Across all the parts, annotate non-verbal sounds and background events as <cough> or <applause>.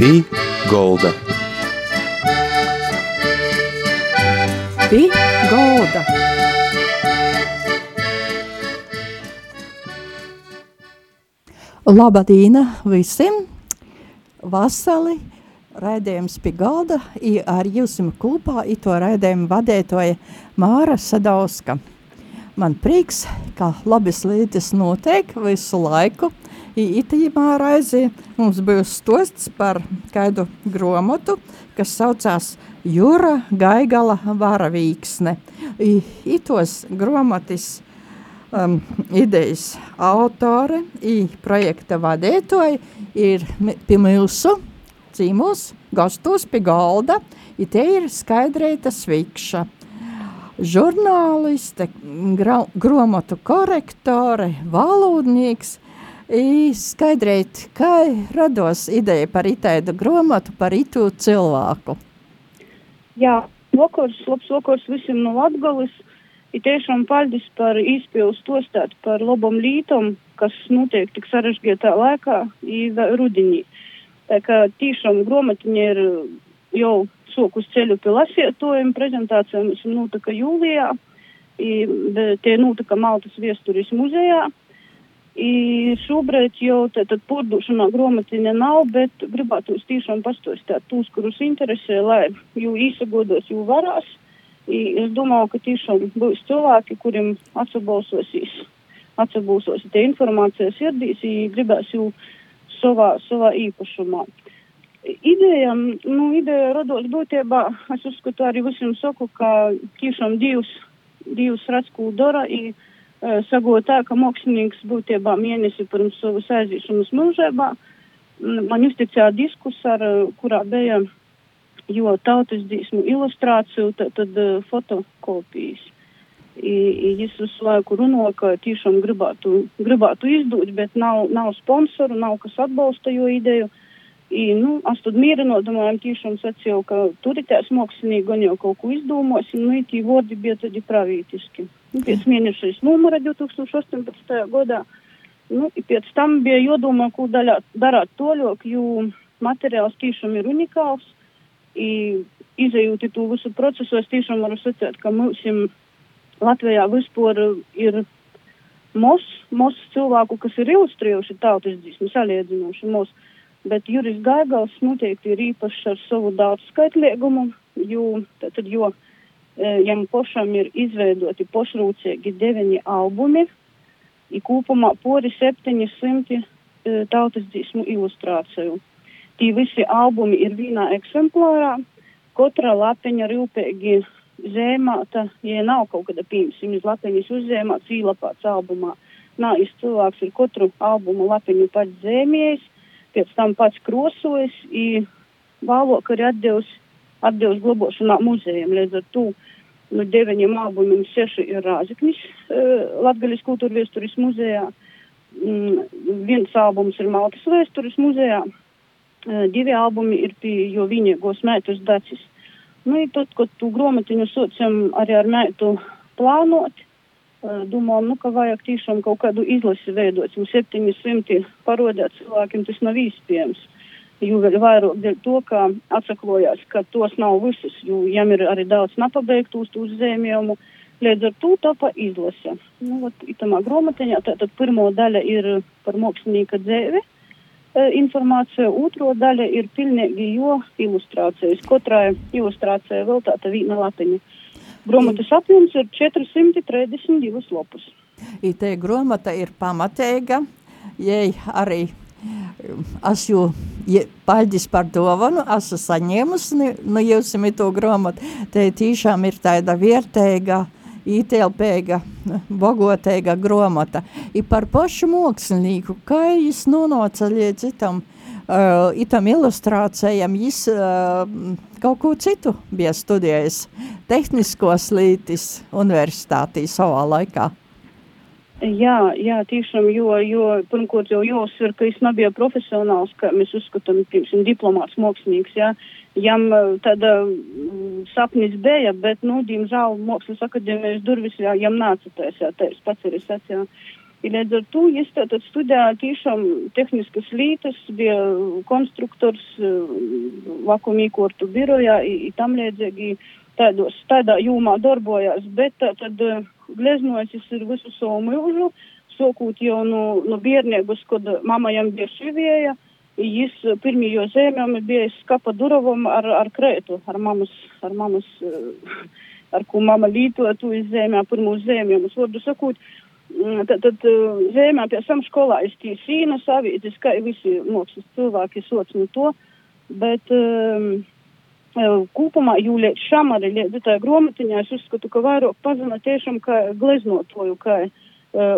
Pī Golda. Pī Golda. Labadīna visiem! Vasali! Raidījums pie galda ar jums kopā to raidījumu vadītoja Māra Sadauska. Man prieks, ka labas lietas notiek visu laiku. Itajā raizī mums būs stosts par kādu gromotu, kas saucās Jūra Gaigala Varavīksne. Itos gromotis um, idejas autore projekta vadītoja ir pie mūsu cīmos, gastos pie galda, i te ir skaidrēta svikša. Žurnāliste, gromatu korektore, valodnieks, skaidrēt, kā rados ideja par itaidu gromatu, par itu cilvēku. Jā, lokors, labs lokors visiem no Latgalis. Ir tiešām paldies par izpildu stostāt par labam lītam, kas notiek tik sarežģītā laikā, rudenī. Tā kā tiešām gromatiņa ir jau sokus ceļu pie lasietojuma prezentācijām, esam notika jūlijā, tie notika Maltas viesturis muzejā. I šobrīd jau tātad pordošanā gromatiņa nav, bet gribētu jūs tiešām pastostāt tūs, kurus interesē, lai jū īsagodos jū varās. I es domāju, ka tiešām būs cilvēki, kuriem atsabalsosīs, atsabalsos te informācijas ierdīs, i gribēs jū savā, savā īpašumā. Ideja, nu, ideja rados būtībā, es uzskatu arī visiem saku, ka tiešām divs, divs redz, ko dara, i sagot tā, ka mākslinieks būtībā mēnesi pirms savas aizīšanas mūžībā, man uzticēja diskus, ar, kurā bija jo tautas dzīsmu ilustrāciju, tad, tad uh, fotokopijas. Jis visu laiku runā, ka tiešām gribētu, gribētu izdot, bet nav, nav sponsoru, nav kas atbalsta jo ideju. I, nu, es tad mīrinot, domājam, tiešām sacīju, ka turitēs mākslinieki gan jau kaut ko izdomāsim, nu, tī vārdi bija tādi pravītiski. Pēc mēnešais numura 2018. gadā, nu, pēc tam bija jodomā, ko darāt toļok, jo materiāls tiešām ir unikāls. I, izējūti to visu procesu, es tiešām varu sacīt, ka mūsim Latvijā vispār ir mos, mos cilvēku, kas ir ilustrējuši tautas dzīsmu, saliedzinoši mos, bet Juris Gaigals noteikti ir īpašs ar savu daudz skaitliegumu, jo, tad, jo jam pošam ir izveidoti pošrūciegi deviņi albumi, i kūpumā pori 700 e, tautas dzīsmu ilustrāciju. Tī visi albumi ir vienā eksemplārā, katra lapiņa rūpīgi zēmāta, ja nav kaut kāda, piemēram, iz lapiņas uzzēmāts, īlapāts albumā. Nā, iz cilvēks ir katru albumu lapiņu pats zēmējis, pēc tam pats krosojis, i vālok arī atdevis, atdevis globošanā muzejiem. Līdz ar to no deviņiem albumiem seši ir Rāziknis, uh, Latgaļas kultūra vēstures muzejā. Mm, viens albums ir Maltas vēstures muzejā, uh, divi albumi ir pie jo viņiegos mētus dacis. Nu, tad, kad tu gromatiņu socam arī ar meitu plānot, domājam, nu, ka vajag tiešām kaut kādu izlasi veidot. Mums 700 parodēt cilvēkiem tas nav iespējams. Jo vairāk to, ka atsaklojās, ka tos nav visus, jo jām ir arī daudz nepabeigtus uzzēmējumu. Līdz ar to tapa izlase. Nu, vat, itamā gromatiņā tātad pirmo daļa ir par mākslinieka dzēvi. E, informācija, otro daļa ir pilnīgi jo ilustrācijas. Katrai ilustrācijai vēl tāda vīna latiņa. Grāmatas apjoms ir 432 lapus. Te grāmata ir pamatīga, jai arī es jau paldies par dāvanu, esmu saņēmusi no nu, jums to grāmatu. Te tiešām ir tāda vērtīga ietilpīga, bagātīga grāmata. Ir par pašu mākslinieku, kā viņš nonāca līdz itam, uh, itam ilustrācijam. Viņš uh, kaut ko citu bija studējis, tehniskos lītis universitātī savā laikā. Jā, jā, tiešām, jo, jo pirmkārt jau jāuzsver, ka es nebiju profesionāls, ka mēs uzskatām, piemēram, diplomāts mākslinieks, jā. Jam eh, tāda mm, sapnis bija, bet, nu, diemžēl, mākslas akadēmijas durvis jā, jam nāca taisā, tā es pats arī sacīju. I līdz ar to es tātad studēju tiešām tehniskas lītas, bija konstruktors vakumīkortu birojā, i tam līdzīgi tādā jūmā darbojās, bet tātad gleznojas ir visu savu mūžu, sokūt jau no, no bērnības, kad mama jam bija šivieja, jis pirmajos zēmēm bija skapa duravom ar, ar krētu, ar mamas, ar mamas, ar ko mama lītoja tu iz zēmē, pirmos zēmēm, vārdu sakot, tad, tad zēmē pie sam skolā es tī sīna savītis, kā visi mākslas cilvēki soc no to, bet um, Kopumā jūlijā šam arī tā gromatiņā es uzskatu, ka vairāk pazina tiešām kā gleznotoju, kā uh,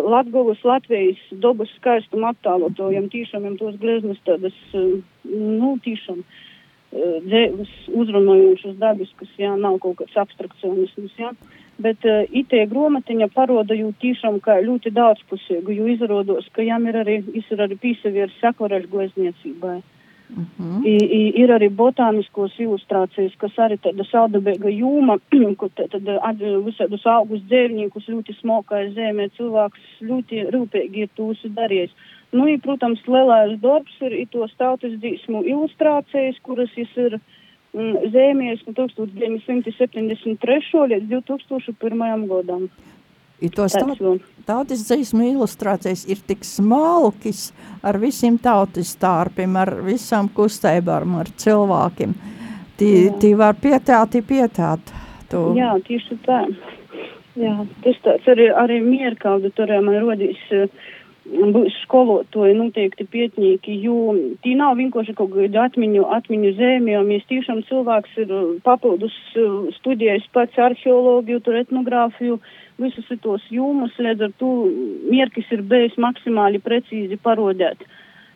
Latgovas, Latvijas dabas skaistumu attālotojam, tiešām jam tos gleznas tādas, uh, nu, tiešām uh, dzēvis uzrunājošas dabiskas, jā, nav kaut kāds abstrakcionisms, jā. Bet uh, itie gromatiņa paroda jū tiešām kā ļoti daudzpusīgu, jo izrādos, ka jām ir arī, ir arī pīsavieris akvareļu glezniecībai. Uh -huh. I, i, ir arī botāniskos ilustrācijas, kas arī tāda saudabēga jūma, <clears throat> kur tad visādus augus dzēvniekus ļoti smokāja zemē, cilvēks ļoti rūpīgi ir tūsi darījis. Nu, i, protams, lielais darbs ir i tos tautas dzīsmu ilustrācijas, kuras jis ir mm, zēmies no 1973. līdz 2001. gadam. I tos tautas dzīsmu ilustrācijas ir tik smalkis ar visiem tautas stārpiem, ar visām kustībām, ar cilvēkiem. Tī, tī var pietāt, pietāt. Tu. Jā, tieši tā. Jā, tas tāds arī, arī mierkauda tur man rodīs. Būs skolotāji noteikti pietnīgi, jo tī nav vienkārši kaut kāda atmiņu, atmiņu zēmē, jo mēs tiešām cilvēks ir papildus studējis pats arheologiju, tur etnogrāfiju, uh, visus tos jūmus, līdz ar to mierkis ir bijis maksimāli precīzi parodēt,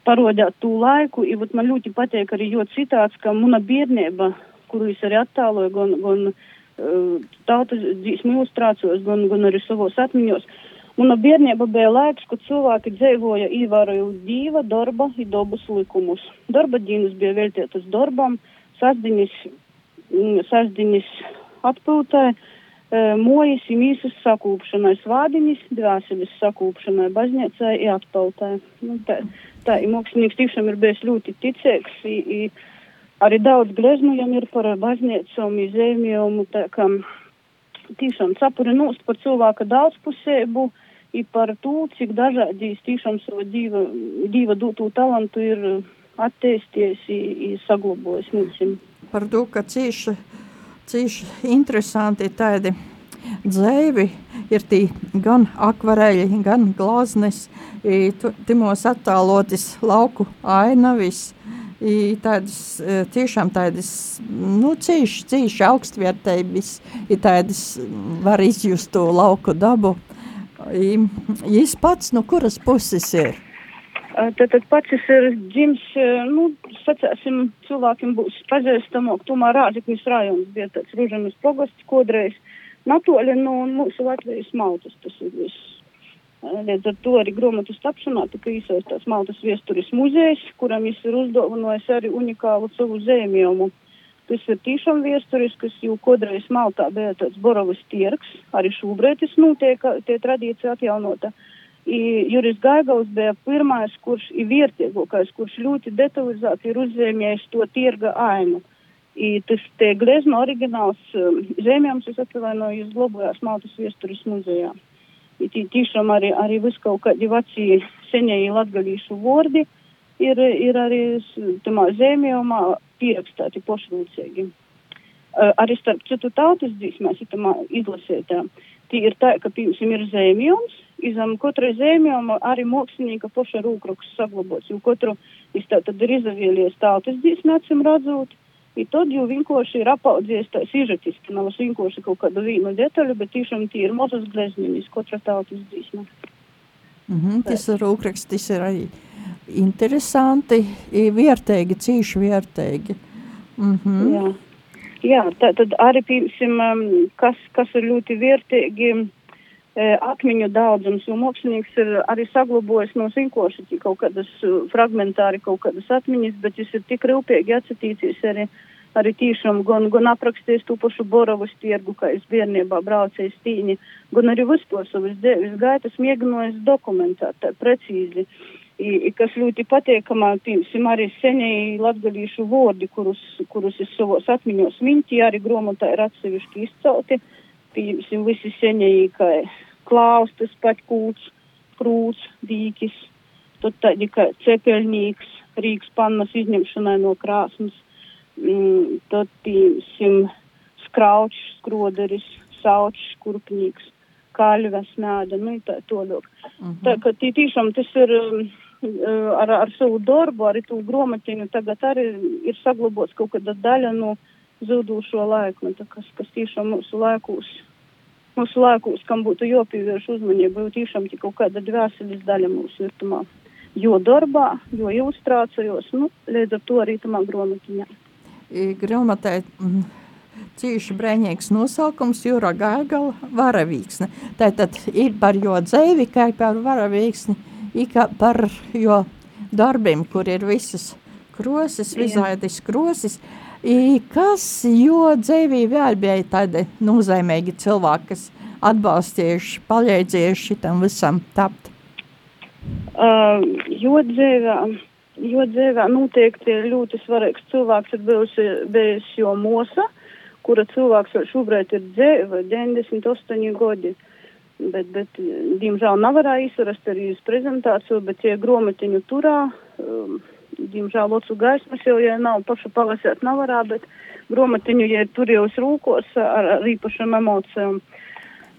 parodēt tū laiku, i vat man ļoti patīk arī jo citāts, ka muna bērnība, kuru es arī attāloju, gan, gan uh, tautas dzīsmu ilustrācijos, gan, gan arī savos atmiņos, Muna bērnība bija laiks, kad cilvēki dzīvoja ievērojot dīva, darba un dabas likumus. Darba dienas bija veltītas darbam, sasdiņas, mm, sasdiņas atpūtai, mojas ir mīsas sakūpšanai, svādiņas, dvēseles sakūpšanai, baznīcai un atpautai. Nu, tā, tā ir mākslinieks tiešām ir bijis ļoti ticīgs. I, i, arī daudz gleznojam ir par baznīcām, izēmjomu, tā kā tiešām sapuri nūst par cilvēka daudzpusēbu i par to, cik dažādīs tiešām savu dzīva, dzīva dūtū talantu ir attīsties i, i saglabojis mums. Par to, ka cieši cīši interesanti tādi dzēvi ir tī gan akvareļi, gan glaznes, timos attālotis lauku ainavis, tādas tiešām tādas, nu, cīši, cīši augstvērtības, ir tādas var izjust to lauku dabu. Jis pats, nu, kuras puses ir? Tātad pats ir dzims, nu, sacēsim, cilvēkiem būs pazīstamāk, tomēr Rāziknis rajons bija tāds Ružanas pogosts kodreiz, natoļi no mūsu Latvijas maltas, tas ir viss. Līdz ar to arī grāmatas tapšanā tika iesaistīts Maltas viesturis muzejs, kuram viņš ir uzdāvinājis arī unikālu savu zēmjomu. Tas ir tiešām viesturis, kas jau kodreiz Maltā bija tāds Borovas tirgs, arī šobrīd tas notiek, tie tradīcija atjaunota. I Juris Gaigals bija pirmais, kurš ir vērtīgākais, kurš ļoti detalizēti ir uzzīmējis to tirga ainu. I tas te glezno oriģināls um, zemjams, es atvainoju, uzglabājās Maltas viesturis muzejā. I tī tiešām arī, arī vis kaut kādi veci seņēji latgalīšu vordi ir, ir arī tamā zemjomā pierakstāti pošrūcīgi. Uh, arī starp citu tautas dzīsmēs, izlasētā, tī ir tā, ka, piemēram, ir zemjoms, izam katrai zēmjām arī mākslinieka poša rūkroks saglabots, jo katru iztātad ir izavīlies tautas dzīsmi acim redzot, i tad jau vienkārši ir apaudzies tā sižetiski, nav vienkārši kaut kādu vīnu detaļu, bet tiešām tie ir mazas glezniņas, katra tautas dzīsme. Mm -hmm, tas ir rūkroks, tas ir arī interesanti, vērtīgi, cīši vērtīgi. Mm -hmm. Jā. Jā, tā, tad arī, piemēram, kas, kas ir ļoti vērtīgi, atmiņu daudzums, jo mākslinieks ir arī saglabājis no zinkoši kaut kādas fragmentāri kaut kādas atmiņas, bet viņš ir tik rūpīgi atsatīcies arī arī tiešām gan, gan aprakstījis to pašu Borovas tirgu, kā es bērnībā braucēju stīņi, gan arī vispār savas dzīves gaitas mēģinājis dokumentēt tā precīzi. I, kas ļoti patīkamā, piemēram, arī senēji latgalīšu vārdi, kurus, kurus es savos atmiņos miņķi, arī gromotā ir atsevišķi izcelti, piemēram, visi senēji, kā klaustas, patkūts, krūts, dīkis, tad tādi kā cepeļnīgs, Rīgas pannas izņemšanai no krāsnes, mm, tad, piemēram, skraučs, skroderis, saučs, kurpnīgs, kaļves mēda, nu, tā todok. Uh -huh. Tā, ka tī tiešām tas ir um, ar, ar savu darbu, arī tū gromatiņu tagad arī ir saglabots kaut kāda daļa no zudušo laikmeta, kas, kas tiešām mūsu laikūs, mūsu laikūs, kam būtu jopīvērš uzmanību, jo tiešām tik kaut kāda dvēseles daļa mūsu virtumā. Jo darbā, jo ilustrācijos, nu, līdz ar to arī tamā gromatiņā grāmatai mm, cīši brēņīgs nosaukums Jūra Gaigala varavīksne. Tātad ir par jo dzēvi, kā par varavīksni, kā par jo darbiem, kur ir visas krosis, vizaidis krosis. I kas jo dzēvī vēl bija tādi nozīmīgi cilvēki, kas atbalstījuši, palīdzējuši tam visam tapt? Uh, jo dzēvā jo dzīvē noteikti ļoti svarīgs cilvēks ir bijusi, bijusi jo mosa, kura cilvēks vēl šobrīd ir dzīve, 98 gadi. Bet, bet, diemžēl, nevarēja izrast arī uz prezentāciju, bet tie grometiņu turā, um, diemžēl, locu gaismas jau, ja nav pašu palasēt nevarā, bet grometiņu, ja tur jau uz rūkos ar, ar īpašam emocijām.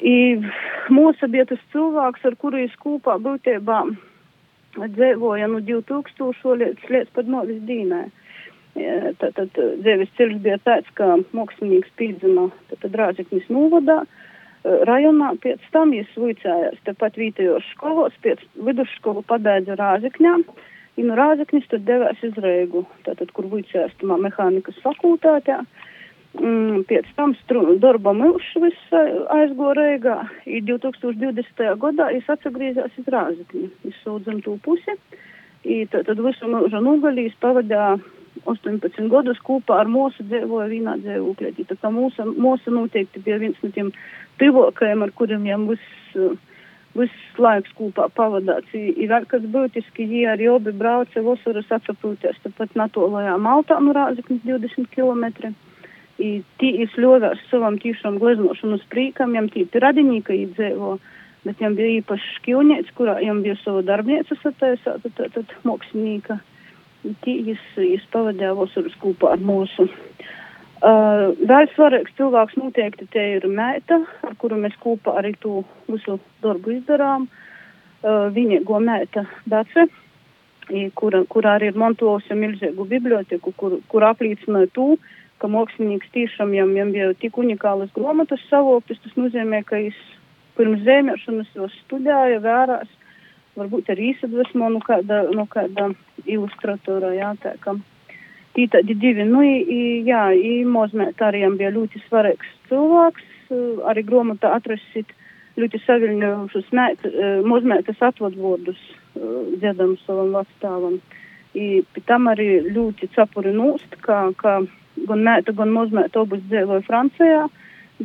I mūsu bija tas cilvēks, ar kuru es kopā būtībā dzīvoja no 2000 līdz, līdz pat novis dīnai. Tātad dzīves ceļš bija tāds, ka mākslinieks pīdzina Rāzeknis novadā rajonā, pēc tam viņš vicējās tepat vītajos skolos, pēc vidusskolu pabeidza Rāzekņā, un no Rāzeknis tad devās iz Reigu, tātad, kur vicējās mehānikas fakultātē. Mm, pēc tam darba milšs viss aizgo Reigā. I 2020. gadā es atsagrīzās iz Rāzakni, iz savu dzimtū pusi. I tad, tad visu mūžu nogalīs pavadā 18 gadus kopā ar mūsu dzīvoja vienā dzīvoklī. Tā kā mūsu, mūsu noteikti bija viens no tiem tuvākajiem, ar kuriem jām viss, viss laiks kopā pavadāts. Ir vēl kas būtiski, ja arī obi brauca vasaras atsapūties, tāpat natolajā Maltā no Rāzaknis 20 km. I tī izļovās savam tīšām gleznošanas prīkam, jam tī piradinīka īdzēvo, bet jam bija īpašs škilniec, kurā jam bija sava darbnieca sataisāta, tad, tad mokslinīka. Tī jis, jis pavadīja vasaras kopā ar mūsu. Uh, vēl svarīgs cilvēks noteikti te ir meita, ar kuru mēs kopā arī to visu darbu izdarām. Uh, viņa go meita Dace, kura, kura arī ir montojusi milzīgu biblioteku, kur, kur apliecināja to, ka mākslinieks tiešām jam bija tik unikālas grāmatas savoktas, tas nozīmē, ka viņš pirms zēmēšanas jau studēja, vērās, varbūt arī izsadvesmo no kāda, no kāda ilustratora, jā, tā kā. Tī tādi divi, nu, i, jā, jam bija ļoti svarīgs cilvēks, arī grāmatā atrasit ļoti saviļņojušus mozmētas atvadvordus dziedam savam vacstāvam. I pie tam arī ļoti capuri nūst, kā, kā gan mēta, gan mazmēta abas dzīvoja Francijā,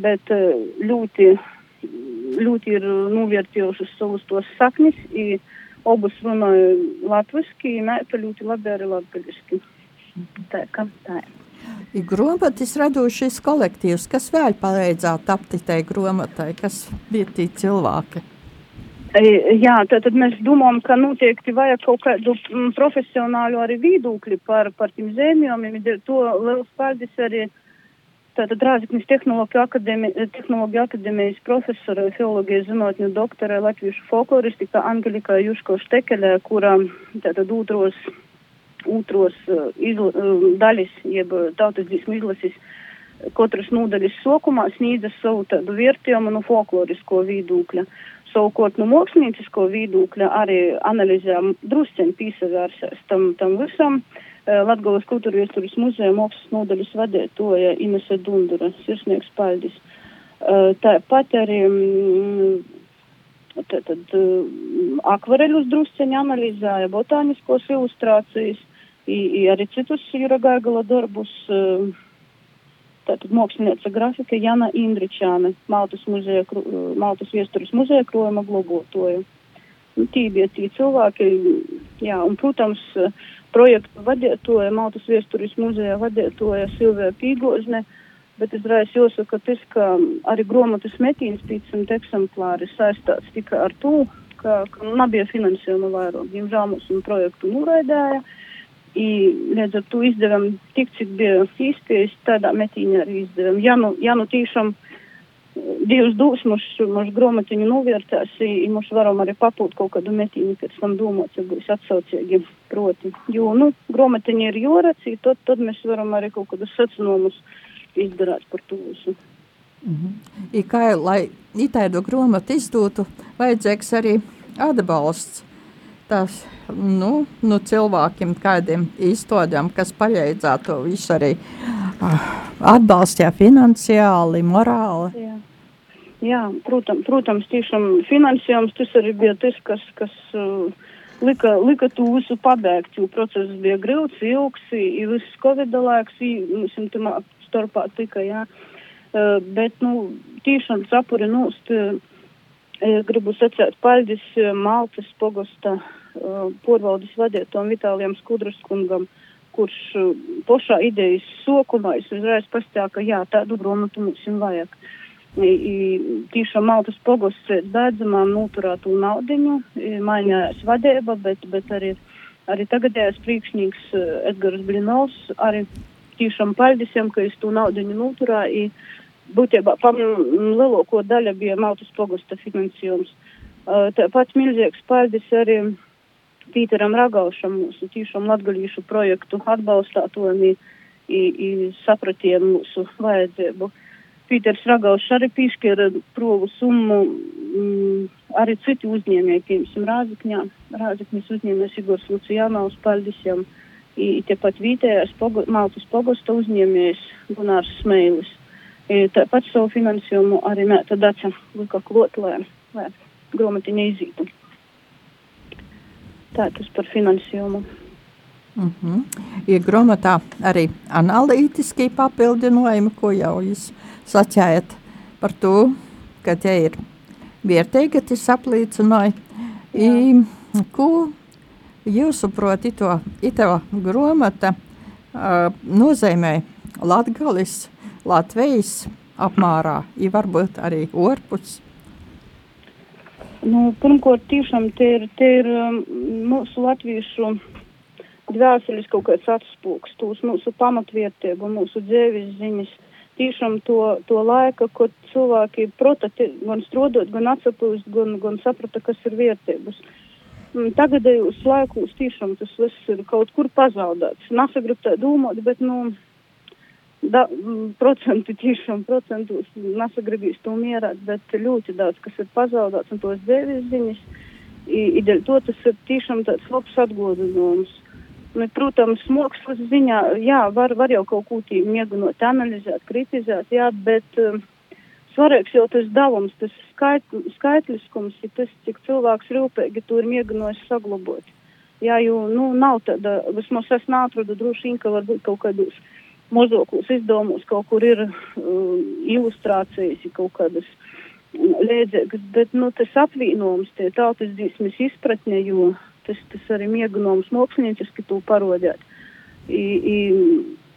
bet eh, ļoti, ļoti ir novērtījušas savus tos saknis, i abas runāja latviski, mēta ļoti labi arī latgaļiski. Tā kā tā ir. Ir grāmatas radošais kolektīvs, kas vēl palīdzēja tapt tai grāmatai, kas bija tie cilvēki. Jā, tad mēs domājam, ka noteikti vajag kaut kādu mm, profesionālu arī viedokli par, par tiem zēmjumiem. To liels paldies arī tātad Rāziknis tehnoloģija akadēmijas, tehnoloģija akadēmijas profesora, filologijas zinātņu doktora latviešu folkloristika Angelika Juško Štekelē, kura tātad otros, otros uh, izla, uh, daļas, jeb tautas dzīsmu izlasis katras nodaļas sokumā sniedza savu tādu vērtījumu no folklorisko viedokļa. Savukārt no māksliniecisko viedokļa arī analizējām drusceņi pīsavērsies tam, tam visam. Latgales kultūra iesturis muzeja mākslas nodaļas vadētoja Inese Dundura, sirsnieks paldies. Tāpat arī tad, akvareļus drusceņi analizēja, botāniskos ilustrācijas, i, i arī citus Jura Gaigala darbus. Tātad mākslinieca grafika Jana Indričāne, Maltas, muzeja, Maltas viesturis muzeja krojuma globotoja. Nu, tī bija tie cilvēki, jā, un, protams, projektu vadītoja, Maltas viesturis muzeja vadītoja Silvija Pīgozne, bet es reiz jāsaka, tas, ka arī gromatas metīns 500 eksemplāri saistāts tikai ar to, ka, ka nebija finansējuma vairāk. Diemžēl mūsu projektu noraidēja. I, līdz ar to izdevām tik, cik bija īspējas, tādā metīņā arī izdevām. Ja nu, ja nu tiešām divas dūs mums, mums gromatiņu novērtēs, i mums varam arī papūt kaut kādu metīņu, pēc tam domāt, ja būs atsaucīgi proti. Jo, nu, gromatiņi ir joracī, tad, tad mēs varam arī kaut kādus secinājumus izdarāt par to visu. Mm -hmm. I kā, lai itaidu gromatu izdotu, vajadzīgs arī atbalsts tās, nu, nu cilvēkiem, kādiem īstodam, kas paļaidzētu visu arī atbalstījā finansiāli, morāli. Jā. Jā, protams, protams, tiešām finansējums tas arī bija tas, kas, kas uh, lika, lika to visu pabeigt, jo process bija grūts, ilgs, ir viss Covid laiks, mums tam starpā tikai, jā. Uh, bet, nu, tiešām sapuri nost, eh, gribu sacēt paldies eh, Maltas pogosta porvaldes vadētam Vitālijam Skudraskungam, kurš pošā idejas sokumā es uzreiz pastāju, ka jā, tādu gromatu mums ir vajag. I, i, tiešām Maltas pogosts beidzamām noturētu naudiņu, mainījās vadība, bet, bet arī, arī tagadējais priekšnieks Edgars Blinovs arī tiešām paldies jam, ka es to naudiņu noturēju būtībā pam lielāko daļa bija Maltas pogusta finansējums. Uh, Tāpat milzīgs paldies arī Pīteram Ragaušam, mūsu tīšām latgalīšu projektu atbalstātojumi sapratiem mūsu vajadzību. Pīters Ragaušs arī piešķēra provu summu mm, arī citi uzņēmēji, piemēram, Rāzikņā. Rāzikņas uzņēmējs Igors Lucijanovs, paldies jam. I tepat vietējais pogo, Maltas pogosta uzņēmējs Gunārs Smeilis. Tāpat savu finansējumu arī mēta daca lika klot, lai, lai gromatiņa izītu. Tā tas par finansējumu. Mm -hmm. Ir grāmatā arī analītiski papildinājumi, ko jau jūs sacījāt par to, ka tie ir vietīgi, tas apliecināja. Ko jūs saprotat, ito, ito grāmata uh, nozīmē Latgalis Latvijas apmērā, ja varbūt arī orpus? Nu, pirmkārt, tiešām te ir, te ir um, mūsu latviešu dvēseles kaut kāds atspūks, tūs mūsu pamatvērtību, mūsu dzēvis ziņas. Tiešām to, to laika, kad cilvēki prota gan strodot, gan atsapūst, gan, gan saprata, kas ir vērtības. Mm, tagadējos laikos tiešām tas viss ir kaut kur pazaudēts. Nesagrib tā domāt, bet, nu, da, procentu tiešām procentos nesagribīs to mierāt, bet ļoti daudz, kas ir pazaudēts un tos devis ziņas, i dēļ to tas ir tiešām tāds labs atgodinājums. Nu, protams, mākslas ziņā, jā, var, var jau kaut ko tī mēģinot analizēt, kritizēt, jā, bet um, svarīgs jau tas davums, tas skait, skaitliskums, ir tas, cik cilvēks rūpīgi to ir mēģinājis saglabot. Jā, jo, nu, nav tāda, vismaz es neatradu droši vien, ka varbūt kaut kādos mozokļus izdomos, kaut kur ir uh, ilustrācijas, ir kaut kādas mm, līdzīgas, bet, nu, tas apvienojums, tie tautas dzīsmes izpratne, jo tas, tas arī mēģinājums mākslinieciski to parodēt. I, i,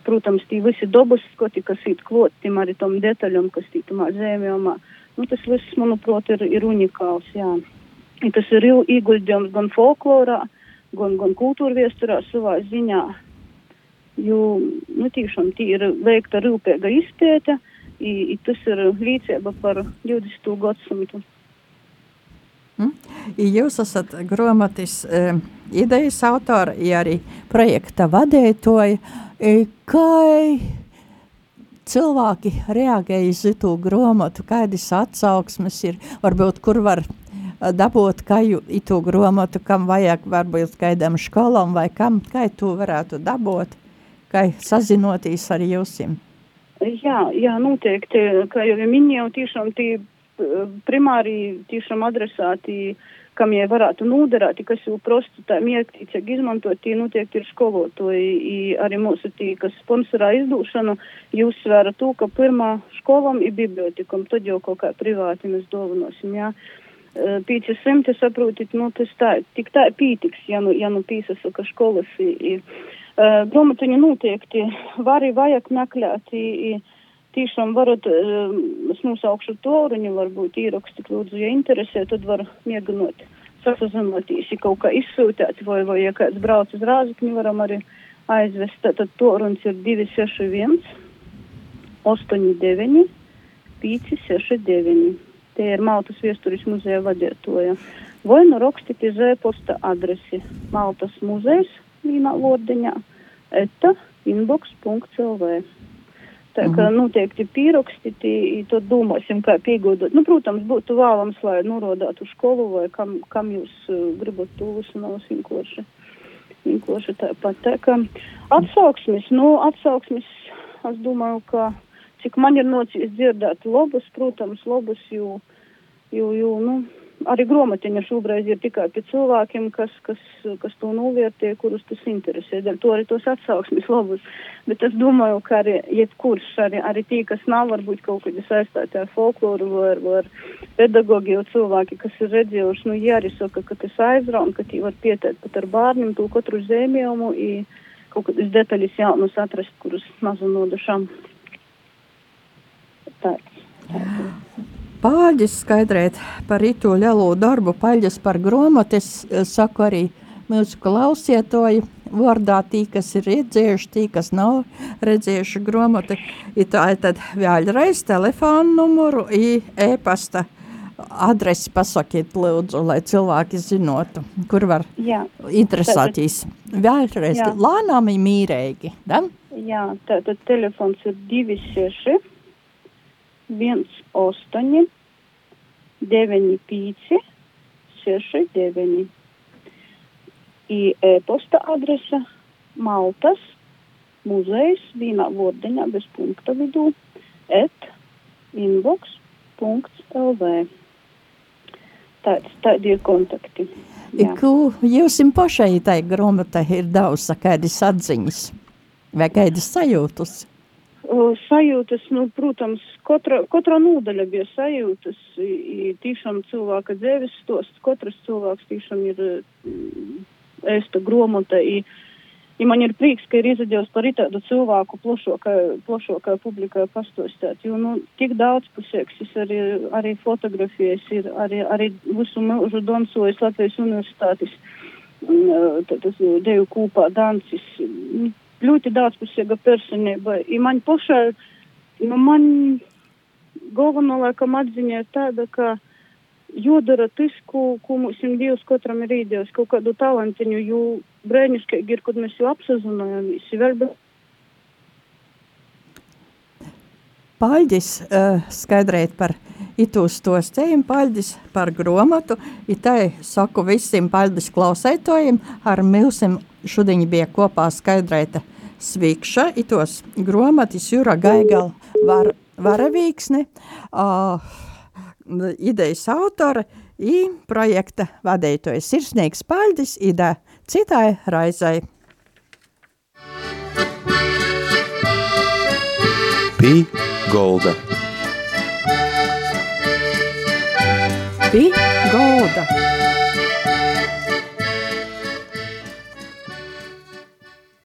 protams, tie visi dabas skoti, kas ir klot, tiem arī tom detaļam, kas tī tamā zēmjomā, nu, tas viss, manuprāt, ir, ir unikāls, jā. I tas ir ieguldījums gan folklorā, gan, gan kultūrviesturā savā ziņā, jo nu, tiešām tī ir veikta rūpīga izpēta, i tas ir līdzība par 20. gadsimtu. Mm. Jūs esat grāmatas e, idejas autora, ja arī projekta vadītāja. E, kā cilvēki reaģēja uz to grāmatu, kādas atsauksmes ir, varbūt kur var dabūt kaju itu grāmatu, kam vajag, varbūt kādam skolam vai kam, kā to varētu dabūt? Tikai sazinoties ar jums? Jā, jā, noteikti, kā jau minēju, tiešām tie primāri tiešām adresēti kam jai varētu nūderēt, kas jau prostu tā mierktīcīgi izmantot, tie noteikti ir skolotoji. Arī mūsu tī, kas sponsorā izdūšanu, jūs svēra to, ka pirmā skolam ir bibliotekam, tad jau kaut kā privāti mēs dovanosim, jā. 500, saprotat, nu tas tā, tik tā pītiks, ja nu, ja nu pīsasaka školas. I, i, uh, Gromatiņu noteikti var arī vajag meklēt. I, i, tiešām varat, es nosaukšu to ruņu, varbūt ierakstīt, lūdzu, ja interesē, tad var mēģinot sasazinoties, ja kaut kā izsūtēt, vai, vai ja kāds brauc uz rāzakņu, varam arī aizvest. Tad runs ir 261, 89, 569. Tie ir Maltas viesturis muzeja vadītoja. Vai nu rakstīt iz e-posta adresi Maltas muzejs vienā vordiņā eta inbox.lv. Tā kā mhm. noteikti pierakstīt, tad domāsim, kā piegodot. Nu, protams, būtu vēlams, lai norodātu skolu vai kam, kam jūs uh, gribat nav vienkārši. Vienkārši tāpat. Tā kā atsauksmes, nu, atsauksmes, es domāju, ka cik man ir nocies dzirdēt lobus, protams, lobus, jo, jo, jo, nu, arī gromatiņa šobrīd ir tikai pie cilvēkiem, kas, kas, kas to novērtē, kurus tas interesē. Dēļ to arī tos atsauksmes labus. Bet es domāju, ka arī jebkurš, arī, arī tie, kas nav varbūt kaut kādi saistīti ar folkloru vai ar, vai ar pedagogi, jau cilvēki, kas ir redzējuši, nu, ja arī saka, ka tas aizraun, ka tie var pieteikt pat ar bārņiem to katru zēmējumu, kaut kādas detaļas jaunus atrast, kurus mazu nodušam. Tāds. Tāds. Pāģis skaidrēt par ito lielo darbu, paļģis par gromatu, es saku arī mūsu klausietoji, vārdā tī, kas ir redzējuši, tī, kas nav redzējuši gromatu, ir tā tad vēlreiz telefonu numuru, e-pasta adresi pasakiet lūdzu, lai cilvēki zinotu, kur var Jā. interesēties. Vēlreiz, lānām ir mīrēgi, da? Jā, tātad telefons ir 26 18 95 69. I e-posta adrese Maltas muzejs vienā vordiņā bez punkta vidū et inbox.lv. Tāds, tādi ir kontakti. Jā. Ko jums pašai tai grāmatai ir daudz kādas atziņas vai kādas sajūtas? Sajūtas, nu, protams, katra, katra nūdaļa bija sajūtas, tīšām cilvēka dzēvis stosts, katrs cilvēks tīšām ir ēsta gromota, i, i man ir prieks, ka ir izdevies par tādu cilvēku plašākai publikai pastostāt, jo, nu, tik daudz pusēks, es arī, arī fotografijas, ir arī, arī visu mūžu dansojis Latvijas universitātis, tas deju kūpā dancis, ļoti daudzpusīga personība. I man pašai, nu man galvenā laikam atziņa ir tāda, ka jādara tas, ko, ko mums Dievs katram ir īdējis, kaut kādu talantiņu, jo brēniškīgi ir, kad mēs jau apsazinājamies. Paļģis uh, skaidrēt par itūs to stējumu, paļģis par gromatu, itai saku visiem paļģis klausētojiem, ar milsim šodien bija kopā skaidrēta svikša, itos gromatis Jura Gaigala var, varavīksne, uh, idejas autora i projekta vadītojas Sirsnīgs Paļdis, ida citai raizai. Pī Golda. Pī Golda.